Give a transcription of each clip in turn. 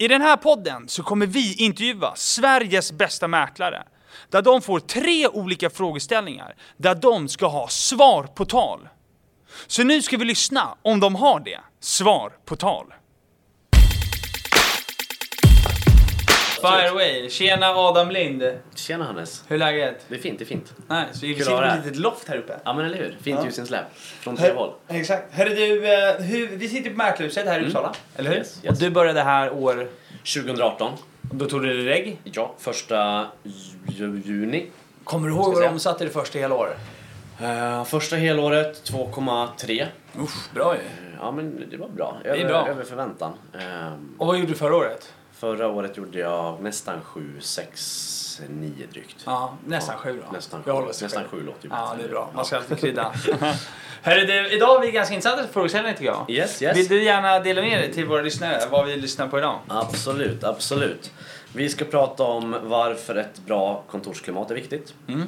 I den här podden så kommer vi intervjua Sveriges bästa mäklare. Där de får tre olika frågeställningar, där de ska ha svar på tal. Så nu ska vi lyssna om de har det. Svar på tal. Fire away. Tjena Adam Lind. Tjena Hannes. Hur är läget? Det är fint, det är fint. Nice. Vi Kul sitter på ett litet loft här uppe. Ja men eller hur? Fint Ja. ljusinsläpp. Från tre håll. Exakt. Hörru du, eh, hur, vi sitter på Mäklarhuset här i Uppsala, eller hur? Yes, yes. Och du började här år... 2018. Då tog du det reg. Ja, första ju- juni. Kommer du ihåg vad du omsatte det första hela året? Uh, första helåret 2,3. Usch, bra ju. Eh, Ja men det var bra. Över, är bra. över förväntan. Ehm, Och vad gjorde du förra året? Förra året gjorde jag nästan 7, 6, 9 drygt. Ja, nästan Ja, sju då. Nästan sju. Nästan sju. sju låter ju Ja, bättre. det är bra. Ja. Man ska alltid krydda. Hörru du, idag har vi ganska intressanta frågeställningar tycker jag. Yes, yes. Vill du gärna dela med dig till våra lyssnare vad vi lyssnar på idag? Absolut, absolut. Vi ska prata om varför ett bra kontorsklimat är viktigt. Mm.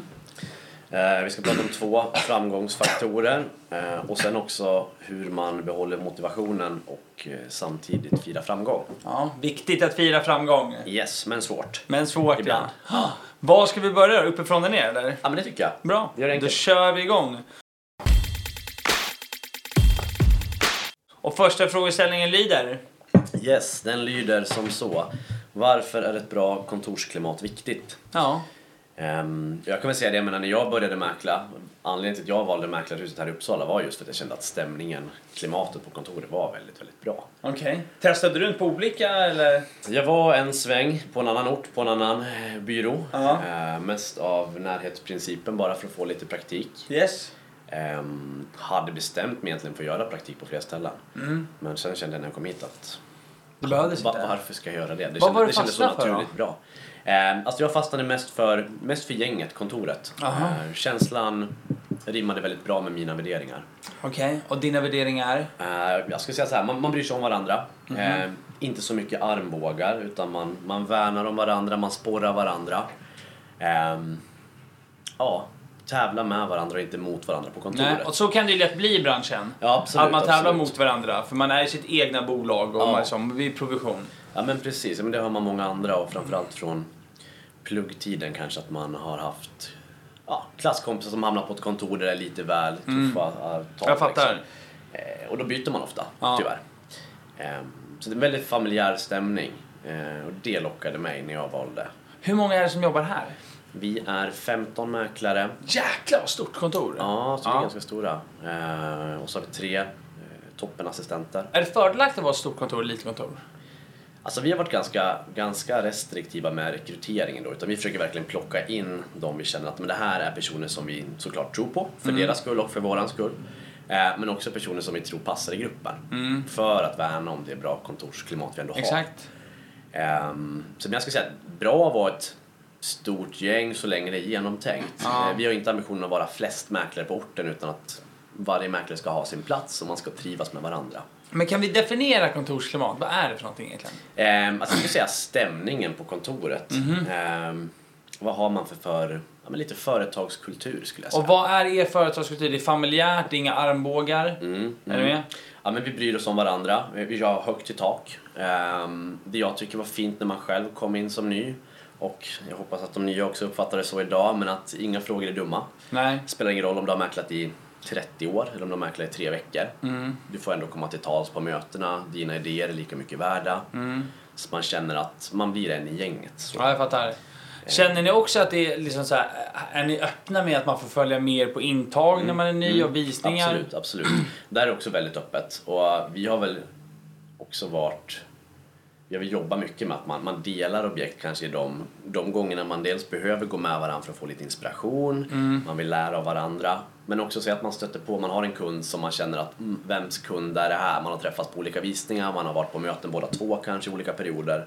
Eh, Vi ska prata om två framgångsfaktorer eh, och sen också hur man behåller motivationen och eh, samtidigt fira framgång. Ja, viktigt att fira framgång. Yes, men svårt. Men svårt Ibland. ja. Var ska vi börja? Uppifrån och ner eller? Ja, men det tycker jag. Bra, det då kör vi igång. Och första frågeställningen lyder. Yes, den lyder som så. Varför är ett bra kontorsklimat viktigt? Ja, jag kan väl säga det, jag menar, när jag började mäkla, anledningen till att jag valde mäklarhuset här i Uppsala var just för att jag kände att stämningen, klimatet på kontoret var väldigt, väldigt bra. okej. Testade du runt på olika eller? Jag var en sväng på en annan ort, på en annan eh, byrå. Ja. Eh, mest av närhetsprincipen bara för att få lite praktik. Yes. Ehm, hade bestämt mig egentligen för att göra praktik på flera ställen. Mm. Men sen kände jag när jag kom hit att Du behövdes inte. varför ska jag göra det? Det, Vad var kände, du det kändes så fastnade för naturligt bra. Ehm, alltså jag fastnade mest för, mest för gänget, kontoret. Ehm, känslan rimmade väldigt bra med mina värderingar. Okej, och dina värderingar? Eh, jag skulle säga så här, man, man bryr sig om varandra. Mhm. Eh, inte så mycket armbågar, utan man, man värnar om varandra, man sporrar varandra. Ehm, ja, tävla med varandra och inte mot varandra på kontoret. Nej, och så kan det ju lätt bli i branschen. Ja, absolut. att man tävlar absolut. mot varandra, för man är i sitt egna bolag och Ja. man är som vid provision. Ja, men precis. Men det har man många andra och framförallt från pluggtiden kanske att man har haft ja, klasskompisar som hamnar på ett kontor där det är lite väl tuffa mm. tag. Jag fattar. Liksom. Och då byter man ofta, Ja. tyvärr. Eh, så det är en väldigt familjär stämning. Eh, och det lockade mig när jag valde. Hur många är det som jobbar här? Vi är 15 mäklare. Jäklar vad stort kontor! Ja, så vi är Ja. ganska stora. Eh, och så har vi tre toppenassistenter. Är det fördelaktigt att vara ett stort kontor eller litet kontor? Alltså vi har varit ganska, ganska restriktiva med rekryteringen då, utan vi försöker verkligen plocka in de vi känner att men det här är personer som vi såklart tror på, för deras skull och för våran skull. Eh, men också personer som vi tror passar i gruppen. För att värna om det bra kontorsklimat vi ändå har. Exakt. Ehm, så men jag skulle säga att bra vara ett stort gäng så länge det är genomtänkt. Ja. Eh, vi har inte ambitionen att vara flest mäklare på orten utan att varje mäklare ska ha sin plats och man ska trivas med varandra. Men kan vi definiera kontorsklimat? Vad är det för någonting egentligen? Um, alltså jag skulle säga stämningen på kontoret. Mhm. Ehm, vad har man för, för ja, men lite företagskultur skulle jag säga. Och vad är er företagskultur? Det är familjärt, det är inga armbågar. Mm, Är du med? Ja, men vi bryr oss om varandra. Vi har högt i tak. Ehm, det jag tycker var fint när man själv kom in som ny och jag hoppas att de nya också uppfattar det så idag, men att inga frågor är dumma. Nej. Spelar ingen roll om du har mäklat i 30 år eller om du har mäklat i tre veckor. Mm. Du får ändå komma till tals på mötena, dina idéer är lika mycket värda. Mm. Så man känner att man blir en i gänget. Så. Ja, jag fattar. Känner ni också att det är liksom så här, är ni öppna med att man får följa mer på intag när man är ny och visningar? Mm. Absolut, absolut. Där är också väldigt öppet. Och vi har väl också varit... Vi har väl jobbat mycket med att man, man delar objekt kanske i de, de gångerna man dels behöver gå med varandra för att få lite inspiration, Mm. man vill lära av varandra. Men också så att man stöter på, man har en kund som man känner att mm, vems kund är det här? Man har träffats på olika visningar, man har varit på möten båda två kanske i olika perioder.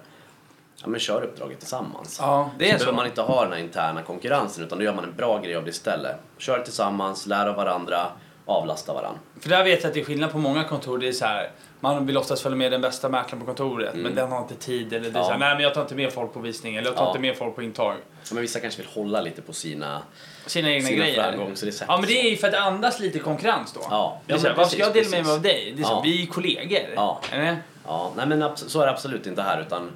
Ja men kör uppdraget tillsammans. Ja, det är så så. behöver man inte ha den här interna konkurrensen utan då gör man en bra grej av det istället. Kör tillsammans, lär av varandra, avlasta varandra. För där vet jag att det är skillnad på många kontor. Det är så här, man vill oftast följa med den bästa mäklaren på kontoret men den har inte tid. Eller det är Mm. Ja. så här, nej men jag tar inte med folk på visning eller jag tar Ja. inte med folk på intag. Ja, Men vissa kanske vill hålla lite på sina, Sina egna sina grejer. framgång så det är Ja men det är ju för att det andas lite konkonkurrens då. Ja, Det är så här, varför ska jag dela med mig av dig? Det är så, Ja. Vi är kollegor. Ja. Ja, nej men så är det absolut inte här utan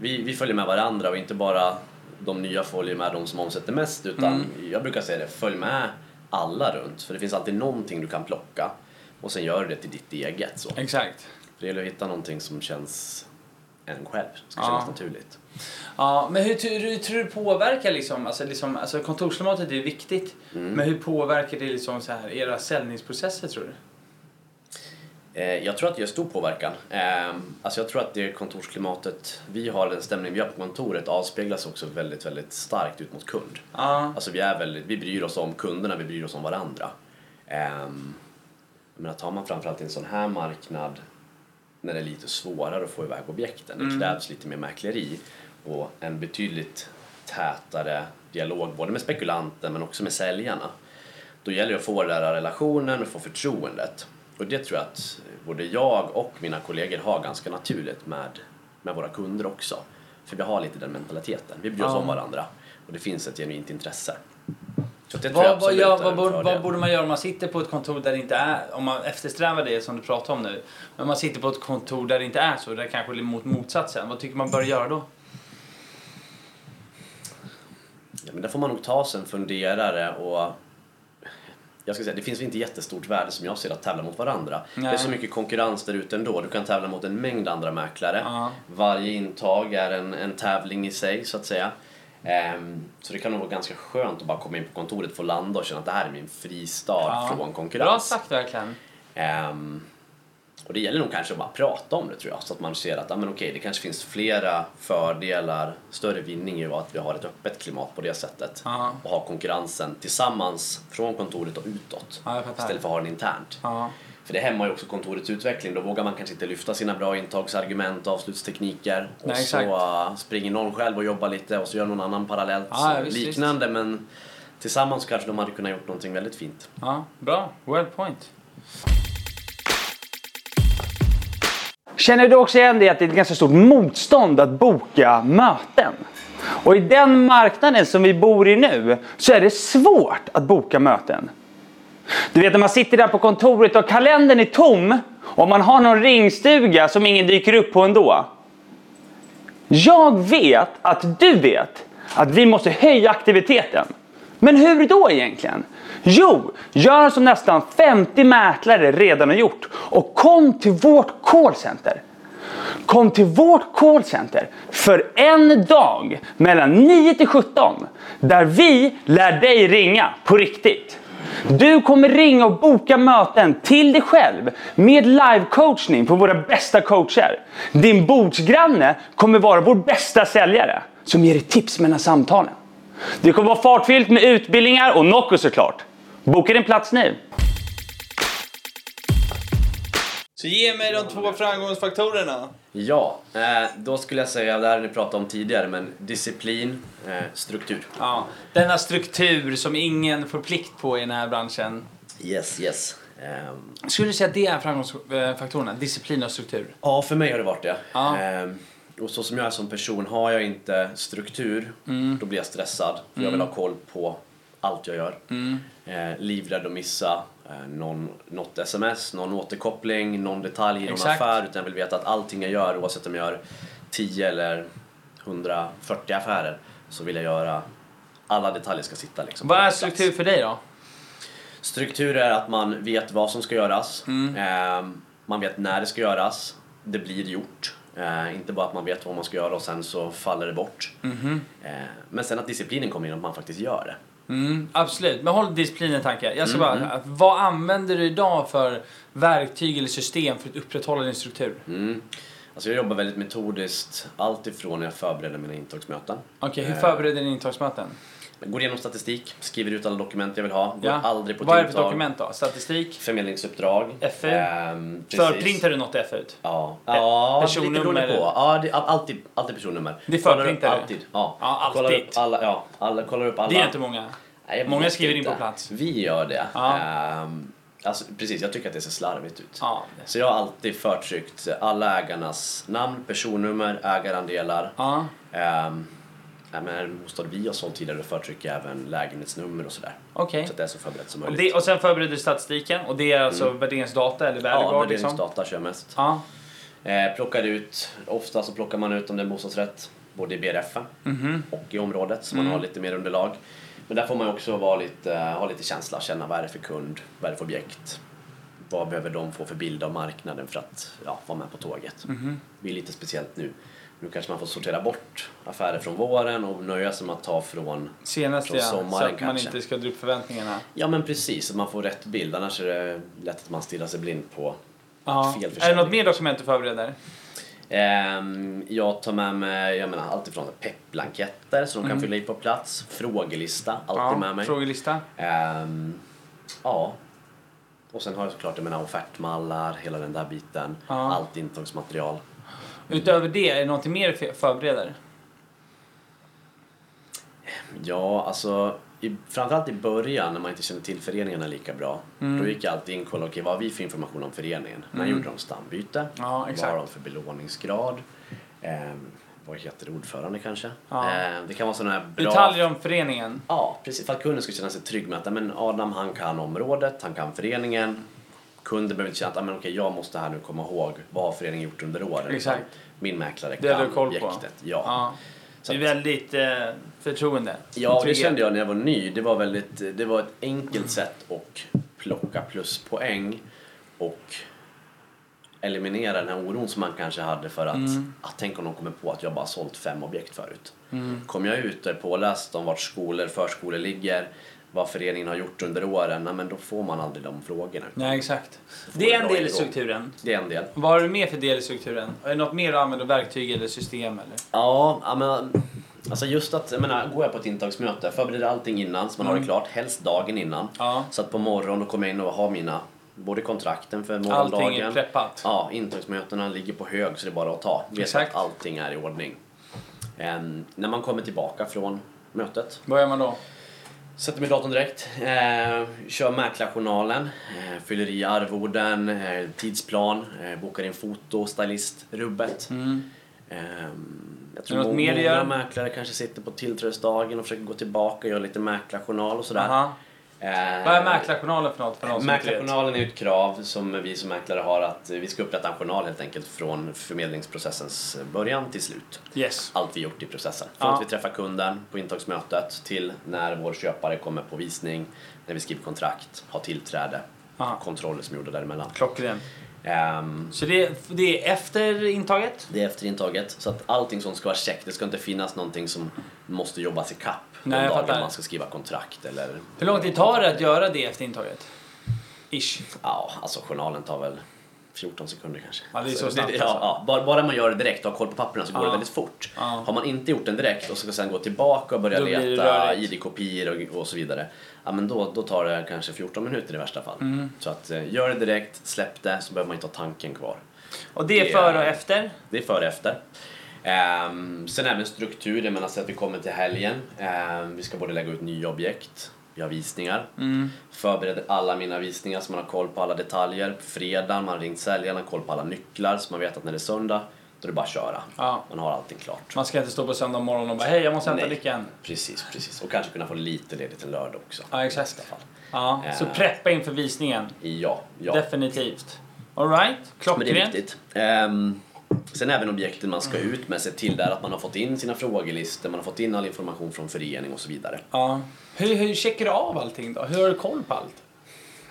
vi, vi följer med varandra och inte bara de nya följer med de som omsätter mest utan jag brukar säga det, följ med alla runt för det finns alltid någonting du kan plocka och sen gör du det till ditt eget. Så. Exakt. Det gäller att hitta någonting som känns en själv, ska Ja. kännas naturligt. Ja, men hur, hur, hur tror du det påverkar liksom, alltså, liksom, alltså kontorsklimatet är viktigt, men hur påverkar det liksom så här era säljningsprocesser tror du? Eh, Jag tror att det gör stor påverkan. Eh, Alltså jag tror att det kontorsklimatet vi har, den stämning vi har på kontoret avspeglas också väldigt, väldigt starkt ut mot kund. Ja. Alltså vi är väldigt, vi bryr oss om kunderna, vi bryr oss om varandra. Ehm, Jag menar, tar man framförallt i en sån här marknad när det är lite svårare att få iväg objekten, det krävs lite mer mäkleri och en betydligt tätare dialog både med spekulanten men också med säljarna. Då gäller det att få den där relationen och få förtroendet. Och det tror jag att både jag och mina kollegor har ganska naturligt med, med våra kunder också. För vi har lite den mentaliteten. Vi bryr oss Ja. om varandra och det finns ett genuint intresse. Vad, vad, gör, vad, borde, vad borde man göra om man sitter på ett kontor där det inte är, om man eftersträvar det som du pratar om nu, men man sitter på ett kontor där det inte är så, där det kanske är mot motsatsen, vad tycker man bör göra då? Ja, men där får man nog ta sig en funderare och jag ska säga, det finns inte jättestort värde som jag ser att tävla mot varandra. Det Nej. är så mycket konkurrens där ute ändå. Du kan tävla mot en mängd andra mäklare. Ja. Varje intag är en, en tävling i sig så att säga. Ehm, så det kan nog vara ganska skönt att bara komma in på kontoret, få landa och känna att det här är min fristad Ja. från Bra konkurrens. sagt verkligen. Ehm, och det gäller nog kanske att bara prata om det tror jag, så att man ser att ah, men okej, det kanske finns flera fördelar, större vinning i att vi har ett öppet klimat på det sättet Ja. och ha konkurrensen tillsammans från kontoret och utåt Ja, istället för att ha den internt. Ja. För det hämmar ju också kontorets utveckling. Då vågar man kanske inte lyfta sina bra intagsargument och avslutstekniker. Och Nej, så uh, springer någon själv och jobbar lite och så gör någon annan parallellt. Ja, visst, liknande men tillsammans kanske de hade kunnat gjort någonting väldigt fint. Ja, bra. Well point. Känner du också igen det att det är ett ganska stort motstånd att boka möten? Och i den marknaden som vi bor i nu så är det svårt att boka möten. Du vet när man sitter där på kontoret och kalendern är tom och man har någon ringstuga som ingen dyker upp på ändå. Jag vet att du vet att vi måste höja aktiviteten. Men hur då egentligen? Jo, gör som nästan 50 mäklare redan har gjort och kom till vårt callcenter. Kom till vårt callcenter för en dag mellan 9 till 17 där vi lär dig ringa på riktigt. Du kommer ringa och boka möten till dig själv med live-coachning på våra bästa coacher. Din bordsgranne kommer vara vår bästa säljare som ger dig tips mellan samtalen. Det kommer vara fartfyllt med utbildningar och Nocco såklart. Boka din plats nu! Så ge mig de två framgångsfaktorerna. Ja, eh, då skulle jag säga, det här har ni pratat om tidigare, men disciplin, eh, struktur. Ja, denna struktur som ingen får plikt på i den här branschen. Yes, yes. Ehm, Skulle du säga att det är framgångsfaktorerna? Disciplin och struktur? Ja, för mig har det varit det. Ja. Ehm, och så som jag är som person, har jag inte struktur, Mm. då blir jag stressad. För jag vill ha koll på allt jag gör. Mm. Eh, livrädd att missa eh, någon, något sms, någon återkoppling, någon detalj i någon Exakt. affär. Utan jag vill veta att allting jag gör, oavsett om jag gör 10 eller 140 affärer, så vill jag göra alla detaljer ska sitta liksom. Vad är struktur för dig då? Struktur är att man vet vad som ska göras. Mm. Ehm, man vet när det ska göras. Det blir gjort. Eh, inte bara att man vet vad man ska göra och sen så faller det bort. Eh, men sen att disciplinen kommer in att man faktiskt gör det. Mm, absolut, men håll disciplinen i tanke. Jag ska bara, vad använder du idag för verktyg eller system för att upprätthålla din struktur? Mm. Alltså jag jobbar väldigt metodiskt allt ifrån när jag förbereder mina intagsmöten. Okej, hur Eh, förbereder ni intagsmöten? Jag går igenom statistik, skriver ut alla dokument jag vill ha. Går Ja. aldrig på Vad är det för dokument då? Statistik? Förmedlingsuppdrag. FU? Ehm. Förprintar du något F ut? Ja, ja personnummer? på. Ja, det, alltid, alltid personnummer. Det upp förprintade? Alltid. Ja, Ja, alltid. Kollar upp alla, ja, alla, kollar upp alla. Det är inte många. Nej, Många skriver in inte. på plats. Vi gör det. Ja. Ehm, alltså, precis, jag tycker att det ser slarvigt ut. Ja. Så jag har alltid förtryckt alla ägarnas namn, personnummer, ägarandelar. Ja. Um, ja, men bostad vi har sålt tidigare förtrycker jag även lägenhetsnummer och sådär. Okej. Så att det är så förberett som Och, möjligt. det, och sen förbereder du statistiken och det är alltså värderingsdata eller Mm. ja, liksom? värderingsdata kör jag mest. Ja. Eh, plockar ut, ofta så plockar man ut om det är bostadsrätt, både i BRF Mhm. och i området, så Mm. man har lite mer underlag. Men där får man också vara lite, eh, ha lite känsla, känna vad är det för kund, vad är det för objekt, vad behöver de få för bild av marknaden för att ja, vara med på tåget. Mhm. Det är lite speciellt nu. Nu kanske man får sortera bort affärer från våren och nöja sig med att ta från Senast Från ja, så sommaren att man kanske. inte ska dra upp förväntningarna. Ja men precis, så man får rätt bild. Annars är det lätt att man stirrar sig blind på Ja. fel Är det något mer dokument du förbereder? Ehm, jag tar med mig jag menar, allt ifrån peppblanketter som de kan fylla i på plats. Frågelista, alltid Mm. ja, med mig. Frågelista. Ehm, ja. Och sen har jag såklart jag menar, offertmallar, hela den där biten. Ja. Allt intagsmaterial. Utöver det, är det något mer du förbereder? Ja, alltså i, framförallt i början när man inte kände till föreningarna lika bra. Mm. Då gick jag alltid in och kollade, okej vad har vi för information om föreningen? När gjorde de stambyte? Ja. Vad har de för belåningsgrad? Ehm, vad heter ordförande kanske? Ja. Ehm, det kan vara sådana här bra... Detaljer om föreningen. Ja, precis. För att kunden ska känna sig trygg med att men Adam han kan området, han kan föreningen. Kunden behöver inte känna att men, okej, jag måste här nu komma ihåg vad har föreningen gjort under åren. Exakt. Min mäklare Det kan du koll på. objektet. Ja. Ja. Så Det är väldigt eh, förtroende. Ja, det kände jag när jag var ny. Det var, väldigt, det var ett enkelt sätt att plocka pluspoäng och eliminera den här oron som man kanske hade för att, Mm. att tänk om de kommer på att jag bara sålt fem objekt förut. Mm. Kom jag ut och är påläst om vart skolor, förskolor ligger, vad föreningen har gjort under åren, nej, men då får man aldrig de frågorna. Nej, exakt. Det är en del i strukturen. Det är en del. Vad har du mer för del i strukturen? Är det något mer du använder? Verktyg eller system? Eller? Ja, men alltså just att, jag menar, går jag på ett intagsmöte, förbereder allting innan så man har det klart, helst dagen innan. Mm. Ja. Så att på morgonen då kommer jag in och har mina, både kontrakten för Allting morgondagen. är preppat. Ja, intagsmötena ligger på hög så det är bara att ta. Vet Exakt. att allting är i ordning. Ehm, när man kommer tillbaka från mötet, Vad gör man då? Sätter mig i datorn direkt, eh, kör mäklarjournalen, eh, fyller i arvoden, eh, tidsplan, eh, bokar in foto, stylist, rubbet. Mm. Ehm, jag tror du många mäklare kanske sitter på tillträdesdagen och försöker gå tillbaka och göra lite mäklarjournal och sådär. Aha. Ehm, Vad är mäklarjournalen för något? För någon? Mäklarjournalen är ett krav som vi som mäklare har att vi ska upprätta en journal helt enkelt från förmedlingsprocessens början till slut. Yes. Allt vi gjort i processen. Från Ja. att vi träffar kunden på intagsmötet till när vår köpare kommer på visning, när vi skriver kontrakt, har tillträde, Ja. kontroller som är gjorda däremellan. Klockren. Ehm, Så det, det är efter intaget? det är efter intaget, så att allting som ska vara check, det ska inte finnas någonting som måste jobbas i kapp Nej, jag fattar. man ska skriva kontrakt eller... Hur lång tid tar det att göra det efter intaget? Ish. Ja, alltså journalen tar väl 14 sekunder kanske. Ja, det är så snabbt ja, alltså. ja, bara, bara man gör det direkt och har koll på papperna så går Ja. det väldigt fort. Ja. Har man inte gjort den direkt och ska sen gå tillbaka och börja leta. ID-kopior och, och så vidare. Ja, men då, då tar det kanske 14 minuter i värsta fall. Mm. Så att eh, gör det direkt, släpp det, så behöver man inte ha tanken kvar. Och det är Det är- före och efter? Det är före och efter. Ehm, sen även struktur, jag menar så att vi kommer till helgen. Ehm, vi ska både lägga ut nya objekt, vi har visningar. Mm. Förbereder alla mina visningar så man har koll på alla detaljer. På fredagen, man har ringt säljarna, koll på alla nycklar så man vet att när det är söndag, då är det bara att köra. Ja. Man har allting klart. Man ska inte stå på söndag morgon och bara hej, jag måste hämta nyckeln. Precis, precis. Och kanske kunna få lite ledigt en lördag också. Ja, exakt. fall. Ja, så Eh. preppa inför visningen. Ja, ja. Definitivt. Alright, Men det är klockrent. viktigt. Ehm, sen även objekten man ska ut med, se till där att man har fått in sina frågelistor, man har fått in all information från förening och så vidare. Ja. Hur, hur checkar du av allting då? Hur har du koll på allt?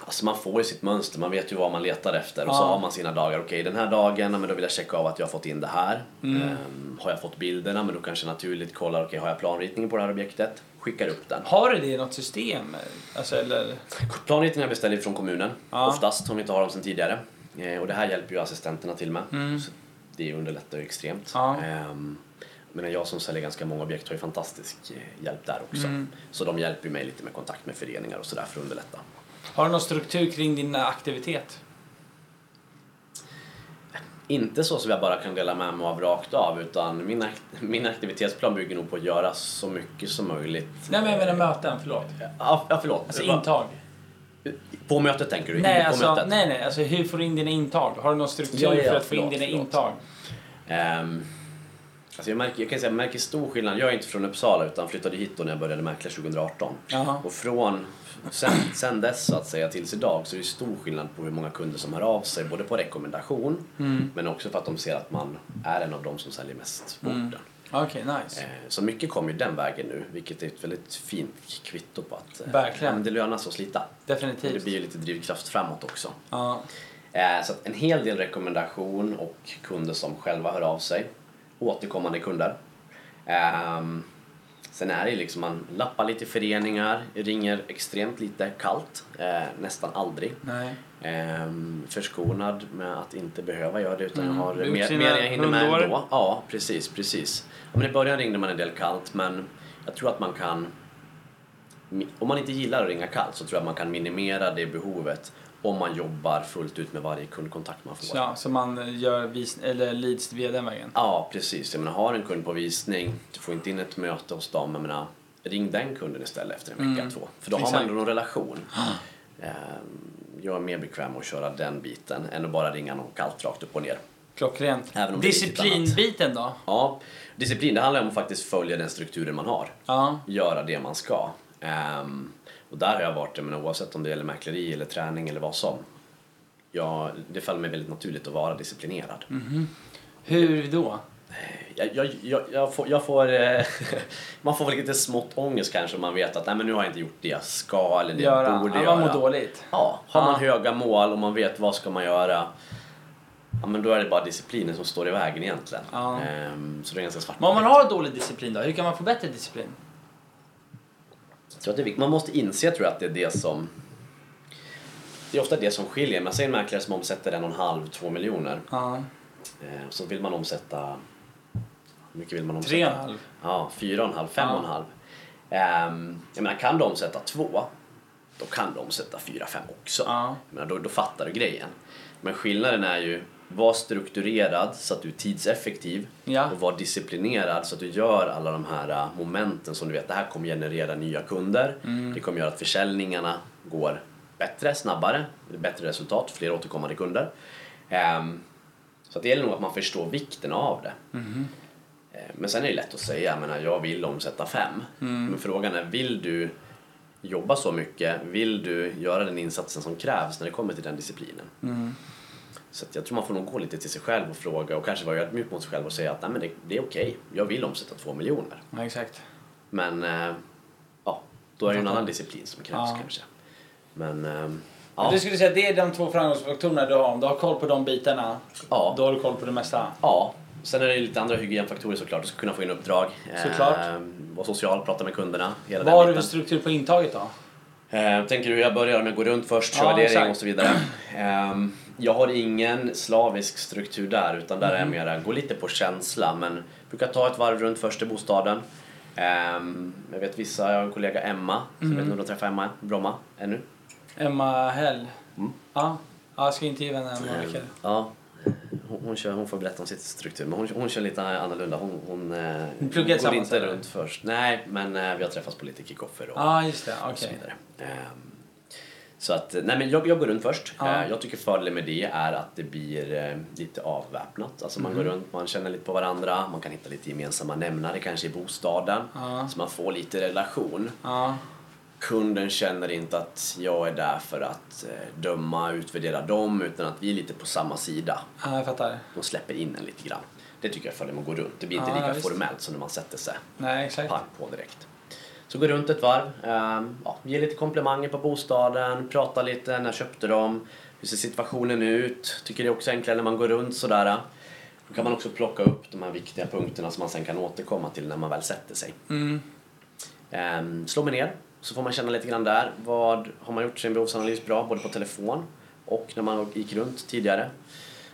Alltså man får ju sitt mönster, man vet ju vad man letar efter och så Ja. har man sina dagar. Okej, den här dagen, men då vill jag checka av att jag har fått in det här. Mm. Ehm, har jag fått bilderna, men då kanske naturligt kollar, okej, har jag planritningen på det här objektet? Skickar upp den. Har du det i något system? Alltså, eller? Planritningar beställer vi från kommunen, Ja. oftast, om vi inte har dem sedan tidigare. Eh, och det här hjälper ju assistenterna till med. Mm. Det underlättar ju extremt. Ja. Ehm, men jag som säljer ganska många objekt har ju fantastisk eh, hjälp där också. Mm. Så de hjälper mig lite med kontakt med föreningar och sådär för att underlätta. Har du någon struktur kring din aktivitet? Inte så som jag bara kan dela med mig av rakt av utan min, min aktivitetsplan bygger nog på att göra så mycket som möjligt. Nej, men jag menar möten, förlåt. Ja, ja förlåt. Alltså intag. På mötet tänker du? Nej, på alltså, mötet? nej, nej. Alltså, hur får du in dina intag? Har du någon struktur Ja, ja, för att få in dina intag? Ehm, Alltså jag, märker, jag kan säga, jag märker stor skillnad. Jag är inte från Uppsala utan flyttade hit då när jag började mäkla 2018. Jaha. Och från sen, sen dess så att säga tills idag så är det stor skillnad på hur många kunder som hör av sig. Både på rekommendation men också för att de ser att man är en av de som säljer mest på orten. Okej, nice. Eh, Så mycket kommer ju den vägen nu, vilket är ett väldigt fint kvitto på att eh, Verkligen. ja, men det lönar sig att slita. Och det Definitivt. blir ju lite drivkraft framåt också. Ja. Eh, Så en hel del rekommendation och kunder som själva hör av sig. Återkommande kunder. Ehm, Sen är det liksom, man lappar lite i föreningar, ringer extremt lite kallt, nästan aldrig. Nej. Ehm, förskonad med att inte behöva göra det utan Mm. jag har har mer, mer jag hinner med ändå. Ja, precis, precis. Ja, men I början ringde man en del kallt men jag tror att man kan om man inte gillar att ringa kallt så tror jag att man kan minimera det behovet om man jobbar fullt ut med varje kundkontakt man får. Så, ja, så man gör vis- eller leads via den vägen. Ja, precis. Jag menar, har en kund på visning, du får inte in ett möte hos dem, jag menar, ring den kunden istället efter en vecka, Mm. två. För då har Exakt. man ändå någon relation. Ehm, Jag är mer bekväm med att köra den biten än att bara ringa någon kallt rakt upp och ner. Klockrent. Det Disciplinbiten då? Ja, disciplin, det handlar om att faktiskt följa den strukturen man har. Ja. Göra det man ska. Ehm, och där har jag varit, jag menar, oavsett om det gäller mäkleri eller träning eller vad som. Ja, det faller mig väldigt naturligt att vara disciplinerad. Hur då? Jag, jag, jag, får, jag får, eh, man får väl lite smått ångest kanske om man vet att nej, men nu har jag inte gjort det jag ska eller det Göra. jag borde Ja, göra. man mår dåligt. Ja, har man höga mål och man vet vad ska man göra Ja, men då är det bara disciplinen som står i vägen egentligen. Ja. Ehm, så det är ganska svart Men om man har dålig disciplin då? Hur kan man få bättre disciplin? Jag tror att det är viktigt. Man måste inse tror jag, att det är det som... Det är ofta det som skiljer. Man säger en mäklare som omsätter en och en halv, två miljoner. Ja. Eh, så vill man omsätta... Hur mycket vill man omsätta? Tre och en halv. Ja, fyra och en halv, fem Ja. och en halv. Ehm, jag menar, kan du omsätta två, då kan du omsätta fyra, fem också. Ja. Jag menar, då, då fattar du grejen. Men skillnaden är ju, var strukturerad så att du är tidseffektiv Ja. och var disciplinerad så att du gör alla de här äh, momenten som du vet, det här kommer generera nya kunder. Mm. Det kommer göra att försäljningarna går bättre, snabbare, bättre resultat, fler återkommande kunder. Ehm, så det gäller nog att man förstår vikten av det. Mm-hmm. Eh, Men sen är det lätt att säga, jag menar, jag vill omsätta fem. Mm. Men frågan är, vill du jobba så mycket? Vill du göra den insatsen som krävs när det kommer till den disciplinen? Mm. Så jag tror man får nog gå lite till sig själv och fråga och kanske vara ödmjuk mot sig själv och säga att Nej, men det, det är okej, jag vill omsätta två miljoner. Ja, exakt. Men eh, ja, då är det en annan disciplin som krävs Ja. kanske. Men eh, Men ja, Du skulle säga att det är de två framgångsfaktorerna du har. Om du har koll på de bitarna, ja, då har du koll på det mesta. ja. Sen är det lite andra hygienfaktorer såklart. Du ska kunna få in uppdrag. Såklart. Eh, vara social, prata med kunderna. Hela Vad har du för struktur på intaget då? Eh, tänker du hur jag börjar med att gå runt först, Ja, köra värdering och så vidare. Ehm, jag har ingen slavisk struktur där utan där är Mm. jag mera, gå lite på känsla men brukar ta ett varv runt först i bostaden. Ehm, jag vet vissa, jag har en kollega Emma, så jag vet Mm. inte om du har träffat Emma Bromma ännu? Emma Hell. Mm. Ja. ja, jag ska intervjua henne om några Ehm, veckor. ja. Hon, hon, kör, hon får berätta om sitt struktur, men hon, hon kör lite annorlunda. Hon, hon, eh, pluggar går inte eller? runt först. Nej, men eh, vi har träffats på lite kickoffer och, Ja, just det. och så vidare. Ehm, Så att, nej men jag, jag går runt först. Ja. Eh, Jag tycker fördelen med det är att det blir lite avväpnat. Alltså man Mhm. går runt, man känner lite på varandra, man kan hitta lite gemensamma nämnare kanske i bostaden. Ja. Så man får lite relation. Ja. Kunden känner inte att jag är där för att eh, döma, utvärdera dem, utan att vi är lite på samma sida. ja, jag fattar. De släpper in en lite grann. Det tycker jag fördelen med att gå runt. Det blir inte Ja, lika formellt som när man sätter sig Nej, exakt. pang på direkt. Så gå runt ett varv, ehm, ja, ge lite komplimanger på bostaden, prata lite, när köpte de, hur ser situationen ut? Tycker det är också enklare när man går runt sådär. Då kan man också plocka upp de här viktiga punkterna som man sen kan återkomma till när man väl sätter sig. Mm. Ehm, slå mig ner, så får man känna lite grann där. Vad har man gjort sin behovsanalys bra, både på telefon och när man gick runt tidigare?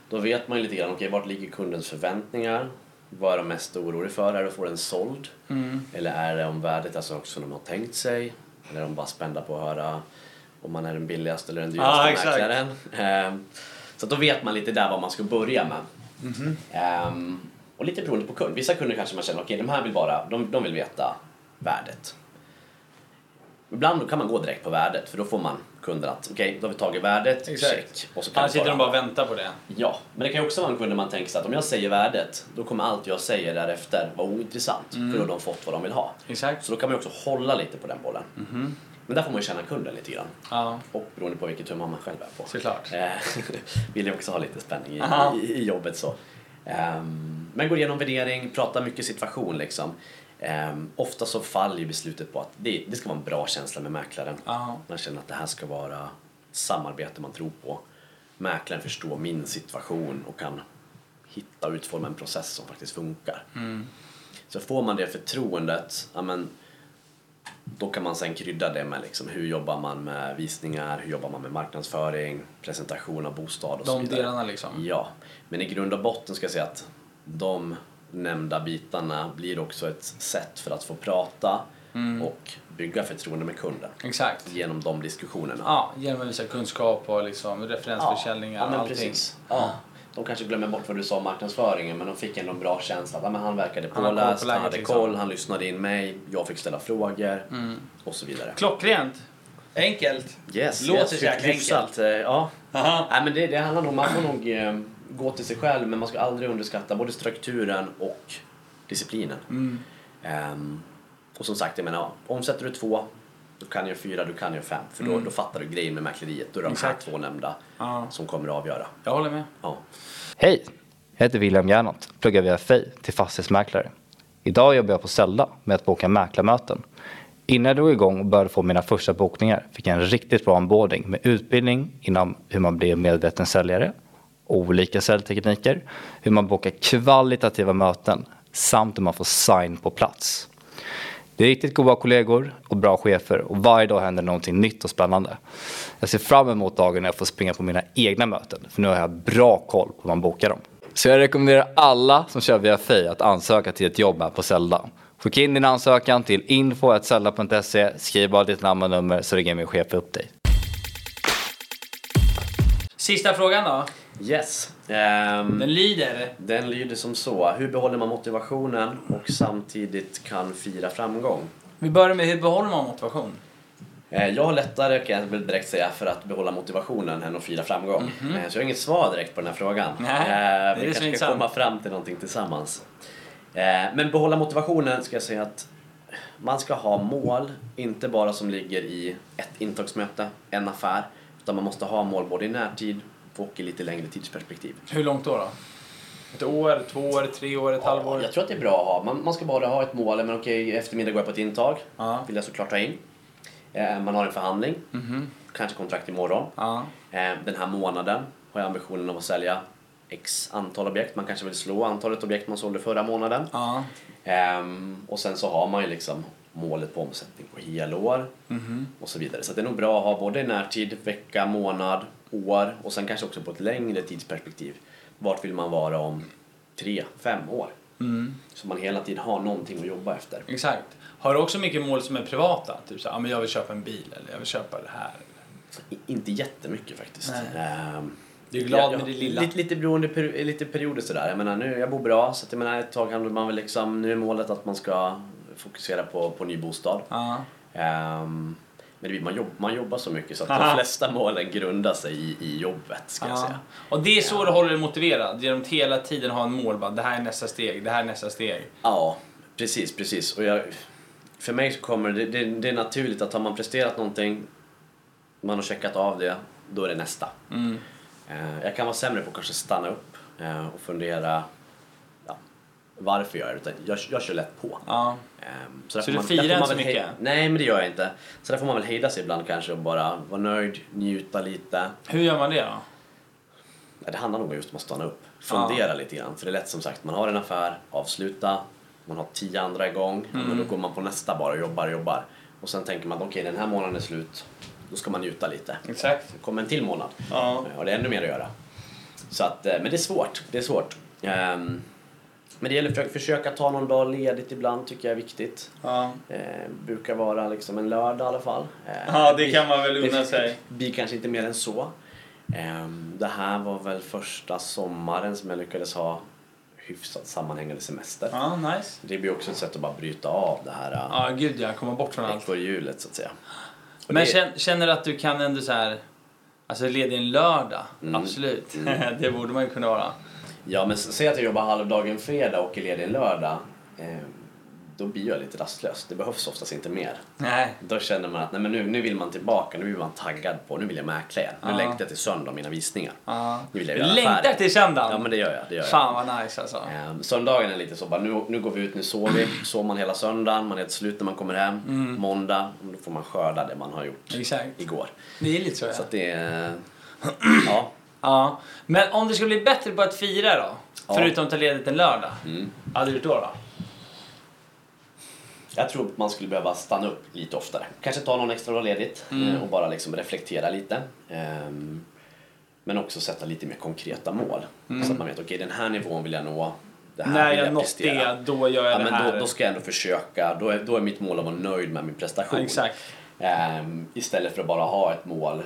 Då vet man ju lite grann, okej, vart ligger kundens förväntningar? Vad är de mest oroliga för? Är det att få den såld? Mm. Eller är det om värdet är saker som de har tänkt sig? Eller är de bara spända på att höra om man är den billigaste eller den dyraste exakt. mäklaren? Ehm, så då vet man lite där vad man ska börja med. Mhm. Ehm, och lite beroende på kund. Vissa kunder kanske man känner, okej de här vill bara, de, de vill veta värdet. Ibland kan man gå direkt på värdet för då får man kunden att okej, då har vi tagit värdet, check. Och så kan Annars sitter de bara och väntar på det. Ja, men det kan ju också vara en kund där man tänker sig att om jag säger värdet, då kommer allt jag säger därefter vara ointressant. För då har de fått vad de vill ha. Exakt. Så då kan man ju också hålla lite på den bollen. Men där får man ju känna kunden lite grann. Ja, Och beroende på vilket humör man själv är på. såklart. Eh, vill jag också ha lite spänning i, i, i jobbet så. Ehm, men går igenom värdering, pratar mycket situation liksom. Um, ofta så faller ju beslutet på att det, det ska vara en bra känsla med mäklaren. Ja. Man känner att det här ska vara samarbete man tror på. Mäklaren förstår min situation och kan hitta och utforma en process som faktiskt funkar. Så får man det förtroendet, ja, men, då kan man sen krydda det med liksom, hur jobbar man med visningar, hur jobbar man med marknadsföring, presentation av bostad och så De vidare. delarna liksom. Ja, men i grund och botten ska jag säga att de nämnda bitarna blir också ett sätt för att få prata Mm. och bygga förtroende med kunden Exakt. genom de diskussionerna. Ja, genom att visa kunskap och liksom referensförsäljningar ja, men allting. precis. Ja. De kanske glömmer bort vad du sa om marknadsföringen men de fick ändå en bra känsla. att, Ja, men han verkade Han påläst, han läget, hade liksom. koll, han lyssnade in mig, jag fick ställa frågor och så vidare. Klockrent. Enkelt. Yes, Låter yes, jäkla hyfsat, eh, Ja. Aha. Nej, men det, det handlar nog, man får nog eh, gå till sig själv men man ska aldrig underskatta både strukturen och disciplinen. Mm. Ehm, och som sagt, jag menar, omsätter du två, då kan jag fyra, du kan jag fem. För då, då fattar du grejen med mäkleriet. Då är det de här Mm. Två nämnda Ja. som kommer att avgöra. Jag håller med. Ja. Hej! Jag heter William Gernot, pluggar via FI till fastighetsmäklare. Idag jobbar jag på Zelda med att boka mäklarmöten. Innan jag drog igång och började få mina första bokningar fick jag en riktigt bra onboarding med utbildning inom hur man blir en medveten säljare, olika säljtekniker, hur man bokar kvalitativa möten samt hur man får sign på plats. Det är riktigt goda kollegor och bra chefer och varje dag händer någonting nytt och spännande. Jag ser fram emot dagen när jag får springa på mina egna möten för nu har jag bra koll på hur man bokar dem. Så jag rekommenderar alla som kör via FI att ansöka till ett jobb här på Zelda. Skicka in din ansökan till info.zelda.se, skriv bara ditt namn och nummer så ringer min chef upp dig. Sista frågan då. Yes. Ehm, Den lyder. den lyder som så. Hur behåller man motivationen och samtidigt kan fira framgång? Vi börjar med hur behåller man motivation? Eh, Jag har lättare, kan jag direkt säga, för att behålla motivationen än att fira framgång. Eh, Så jag har inget svar direkt på den här frågan. Nej, Eh, Vi kanske ska komma fram till någonting tillsammans. Men behålla motivationen ska jag säga att man ska ha mål, inte bara som ligger i ett intagsmöte, en affär, utan man måste ha mål både i närtid och i lite längre tidsperspektiv. Hur långt då? då? Ett år, två år, tre år, ett halvår? Jag tror att det är bra att ha. Man, man ska bara ha ett mål. Men okej, eftermiddag går jag på ett intag. Ja. Vill jag såklart ta in. Eh, man har en förhandling. Kanske kontrakt imorgon. Ja. Eh, den här månaden har jag ambitionen att sälja X antal objekt. Man kanske vill slå antalet objekt man sålde förra månaden. Ja. Ehm, och sen så har man ju liksom målet på omsättning på helår och så vidare. Så det är nog bra att ha både i närtid, vecka, månad, år och sen kanske också på ett längre tidsperspektiv. Vart vill man vara om tre, fem år? Så man hela tiden har någonting att jobba efter. Exakt. Har du också mycket mål som är privata? Typ så här, ja, men jag vill köpa en bil eller jag vill köpa det här. I- Inte jättemycket faktiskt. Ehm, Du är glad Ja, med det lilla. Lite, lite beroende peri- lite perioder sådär. Jag menar nu, jag bor bra så att jag menar ett tag handlar man väl liksom, nu är målet att man ska fokusera på, på ny bostad. Ja. Ehm, men det man, jobb, man jobbar så mycket så att Aha. de flesta målen grundar sig i, i jobbet ska jag Ja. säga. Och det är så du håller dig motiverad? Genom att hela tiden ha en mål. Bara, det här är nästa steg, det här är nästa steg. Ja, precis, precis. Och jag, för mig så kommer det, det, det är naturligt att har man presterat någonting, man har checkat av det, då är det nästa. Mm. Eh, jag kan vara sämre på att kanske stanna upp eh, och fundera ja, varför jag gör det, utan jag, jag kör lätt på. Ja. Ehm, Så får du man- firar inte så mycket? hej- Nej, men det gör jag inte. Så där får man väl hejda sig ibland kanske och bara vara nöjd, njuta lite. Hur gör man det då? Ja, det handlar nog just om att stanna upp, fundera lite grann. För det är lätt som sagt, man har en affär, avsluta, man har tio andra igång, ja, men då går man på nästa bara och jobbar och jobbar. Och sen tänker man, okej den här månaden är slut, då ska man njuta lite. Exakt. Det kommer en till månad Ja. och det är ännu mer att göra. Så att, eh, men det är svårt, det är svårt. Ehm, Men det gäller att försöka, ta någon dag ledigt ibland, tycker jag är viktigt. Ja. Eh, brukar vara liksom en lördag i alla fall. Eh, Ja, det kan man väl unna det sig. blir kanske inte mer än så. Ehm, det här var väl första sommaren som jag lyckades ha hyfsat sammanhängande semester. Ja, nice. Det blir också ett sätt att bara bryta av det här uh, Ja, gud ja. Komma bort från allt. ekorrhjulet så att säga. Och Men det- känner, du att du kan ändå så här... Alltså ledig en lördag? Mm. Absolut. det borde man ju kunna vara. Ja, men säg att jag jobbar halvdagen fredag och är ledig en lördag. Eh, då blir jag lite rastlös. Det behövs oftast inte mer. Nej. Då känner man att nej, men nu, nu vill man tillbaka, nu vill man taggad på, nu vill jag mäkla igen. Nu längtar jag till söndag mina visningar. Ja. Nu vill jag göra längtar affärer. till söndagen? Ja men det gör jag. Det gör jag. Fan vad nice alltså. Ehm, Söndagen är lite så bara, nu, nu går vi ut, nu sover vi. Sover man hela söndagen, man är helt slut när man kommer hem. Måndag, då får man skörda det man har gjort Exakt. igår. Det är lite så ja. Så att det är... Ja. Ja. Men om du skulle bli bättre på att fira då? Ja. Förutom att ta ledigt en lördag. Mm. Vad hade du gjort då? då? Jag tror att man skulle behöva stanna upp lite oftare. Kanske ta någon extra dag ledigt eh, och bara liksom reflektera lite. Ehm, Men också sätta lite mer konkreta mål. Så att man vet, okej den här nivån vill jag nå. Det här När vill jag nått det, då gör jag Ja, det men här. då, då ska jag ändå försöka. Då är, då är mitt mål att vara nöjd med min prestation. Ja. Ehm, istället för att bara ha ett mål.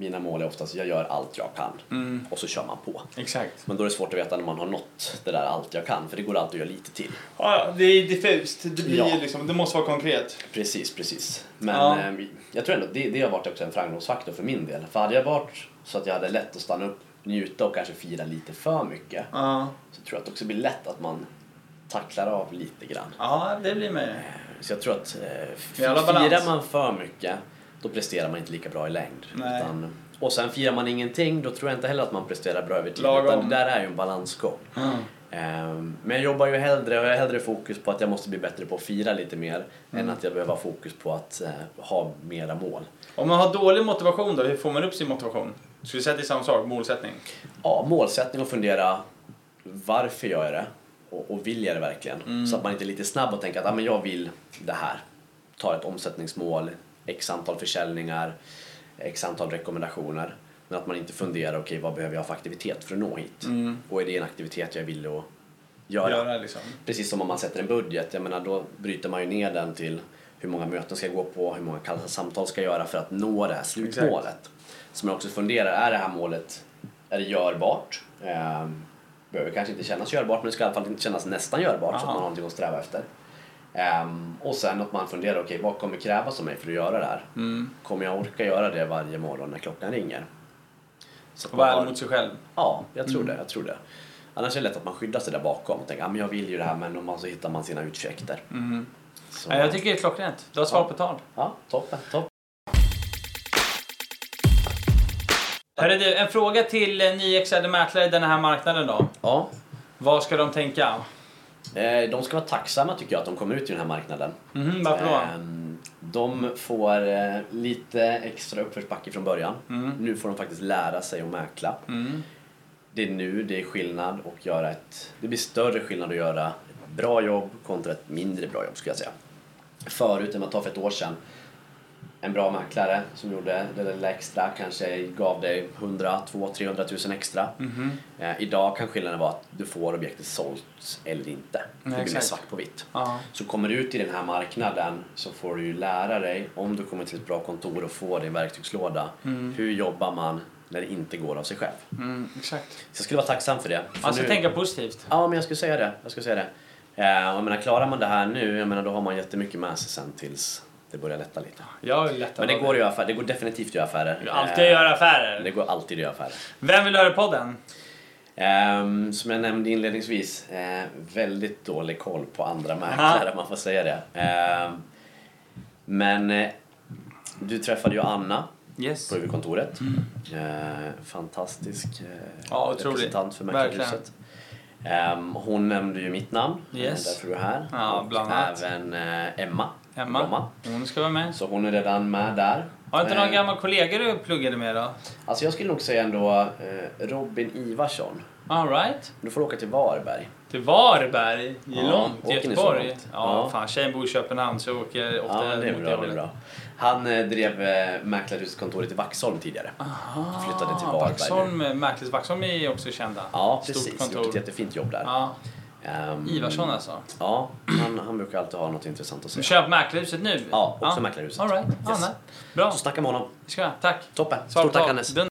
Mina mål är oftast jag gör allt jag kan Mm. och så kör man på. Exakt. Men då är det svårt att veta när man har nått det där allt jag kan för det går alltid att göra lite till. Ja, det är diffust. Det blir Ja. liksom, det måste vara konkret. Precis, precis. Men Ja. ehm, jag tror ändå det, det har varit också en framgångsfaktor för min del. För hade jag varit så att jag hade lätt att stanna upp, njuta och kanske fira lite för mycket Ja. så tror jag att det också blir lätt att man tacklar av lite grann. Ja, det blir med. Så jag tror att eh, firar man för mycket då presterar man inte lika bra i längd. Utan, och sen firar man ingenting då tror jag inte heller att man presterar bra över tid. Utan det där är ju en balansgång. Ehm, Men jag jobbar ju hellre, jag har hellre fokus på att jag måste bli bättre på att fira lite mer Mm. än att jag behöver ha fokus på att eh, ha mera mål. Om man har dålig motivation då, hur får man upp sin motivation? Skulle du säga att det är samma sak, målsättning? Ja, målsättning och fundera varför gör jag det och, och vill jag det verkligen? Mm. Så att man inte är lite snabb och tänker att ah, men jag vill det här. Ta ett omsättningsmål, x antal försäljningar, x antal rekommendationer. Men att man inte funderar, okej vad behöver jag för aktivitet för att nå hit? Och är det en aktivitet jag vill att göra? Göra liksom. Precis som om man sätter en budget, jag menar då bryter man ju ner den till hur många möten ska jag gå på, hur många samtal ska jag göra för att nå det här slutmålet. Så man också funderar, är det här målet, är det görbart? Ehm, behöver kanske inte kännas görbart men det ska i alla fall inte kännas nästan görbart så att Aha. man har någonting att sträva efter. Ehm, och sen att man funderar, okej vad kommer krävas av mig för att göra det här? Mm. Kommer jag orka göra det varje morgon när klockan ringer? Så att vara har- mot sig själv. Ja, jag Mm. tror det. Jag tror det. Annars är det lätt att man skyddar sig där bakom och tänker att ah, men jag vill ju det här men man så hittar man sina. Så, Mm. Ja, jag tycker det är klockrent. Du har svar på tal. Ja, toppen. toppen. Hörru du, en fråga till eh, nyexade mäklare i den här marknaden då. Ja, Vad ska de tänka? Eh, de ska vara tacksamma tycker jag att de kommer ut i den här marknaden. Mhm, varför då? Ehm, De får eh, lite extra uppförsbacke från början. Nu får de faktiskt lära sig att mäkla. Mm. Det är nu det är skillnad och göra ett... Det blir större skillnad att göra ett bra jobb kontra ett mindre bra jobb skulle jag säga. Förut, om man tar för ett år sedan, en bra mäklare som gjorde det där lilla extra kanske gav dig 100, 200, 300 000 extra. Mhm. Eh, idag kan skillnaden vara att du får objektet sålt eller inte. Nej, det blir svart på vitt. Ja. Så kommer du ut i den här marknaden så får du ju lära dig, om du kommer till ett bra kontor och får din verktygslåda, hur jobbar man när det inte går av sig själv. Mm, exakt. Så jag skulle vara tacksam för det. För Man ska nu- tänka positivt. Ja, men jag skulle säga det. Jag skulle säga det. Eh, jag menar, klarar man det här nu, jag menar, då har man jättemycket med sig sen tills det börjar lätta lite. Jag är lätt Men det går att affärer. Det går definitivt att göra affärer. Du alltid Eh, göra affärer. Det går alltid att göra affärer. Vem vill höra podden? Ehm, som jag nämnde inledningsvis, eh, väldigt dålig koll på andra mäklare, man får säga det. Ehm, men eh, du träffade ju Anna Yes. på huvudkontoret. Eh, fantastisk eh, Ja, representant för. Mäklarhuset. Ehm, hon nämnde ju mitt namn, Yes. eh, därför du är här. Ja, och även eh, Emma. Emma. Bromma. Hon ska vara med. Så hon är redan med där. Har inte någon Eh, gammal kollega du pluggade med då? Alltså jag skulle nog säga ändå eh, Robin Ivarsson. All right. Du får åka till Varberg. Till Varberg. Det är Ja, långt. Göteborg. långt? Ja, Ja. fan. Tjejen bor i Köpenhamn så jag åker ofta Ja, det är bra. Det är bra. Han eh, drev eh, mäklarhuskontoret i Vaxholm tidigare. Aha, Flyttade till Varberg Vaxholm, Mäklers Vaxholm är också kända. Ja, Stort precis. kontor. Gjort ett jättefint jobb där. Ja. Ehm, Ivarsson alltså. Ja, han, han brukar alltid ha något intressant att säga. kör på Mäklarhuset nu? Ja, också Mäklarhuset. All right. Ja, Yes. nej. Bra. Så snacka med honom. Det ska jag. Tack. Toppen. Stort tack. Dunder.